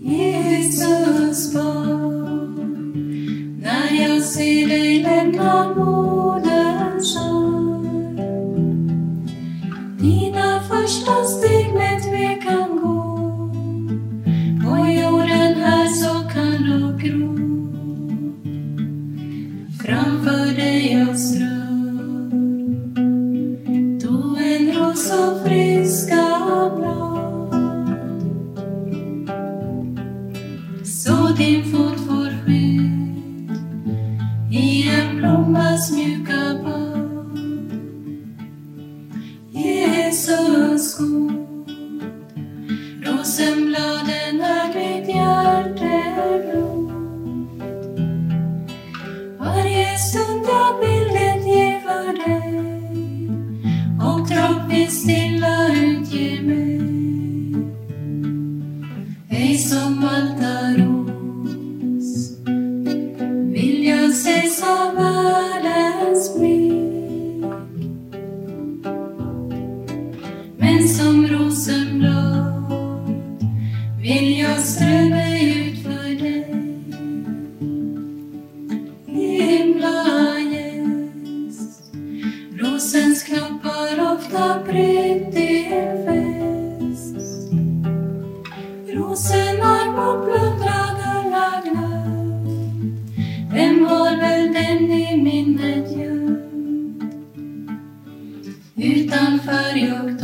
Jesus barn, när jag ser dig lämna moderns arm. Dina första steg med tvekan gå, på jorden här så kall och grå. Framför dig jag strör, då en ros så fred din fot får skydd i en blommas mjuka bad. Jesus god, rosenbladen är ditt hjärteblod. Varje stund jag bildet ger för dig och droppvis stilla vill jag strö mig ut för dig. Himlagäst, rosens knoppar ofta brett fäst. Rosen har bortplundrad alla glöd. Vem har väl den i minnet gömd? Utanför jag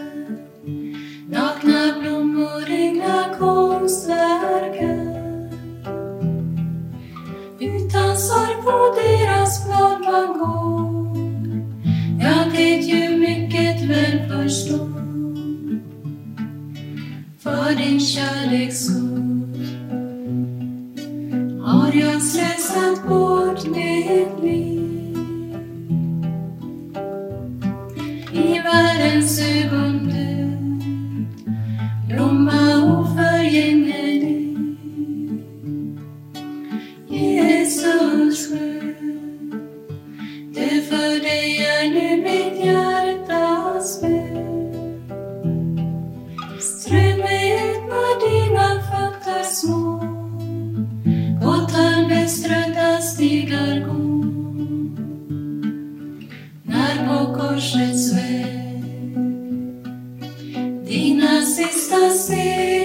förstå. För din kärleks skull har jag slösat bort mitt liv. När på korsets väg dina sista steg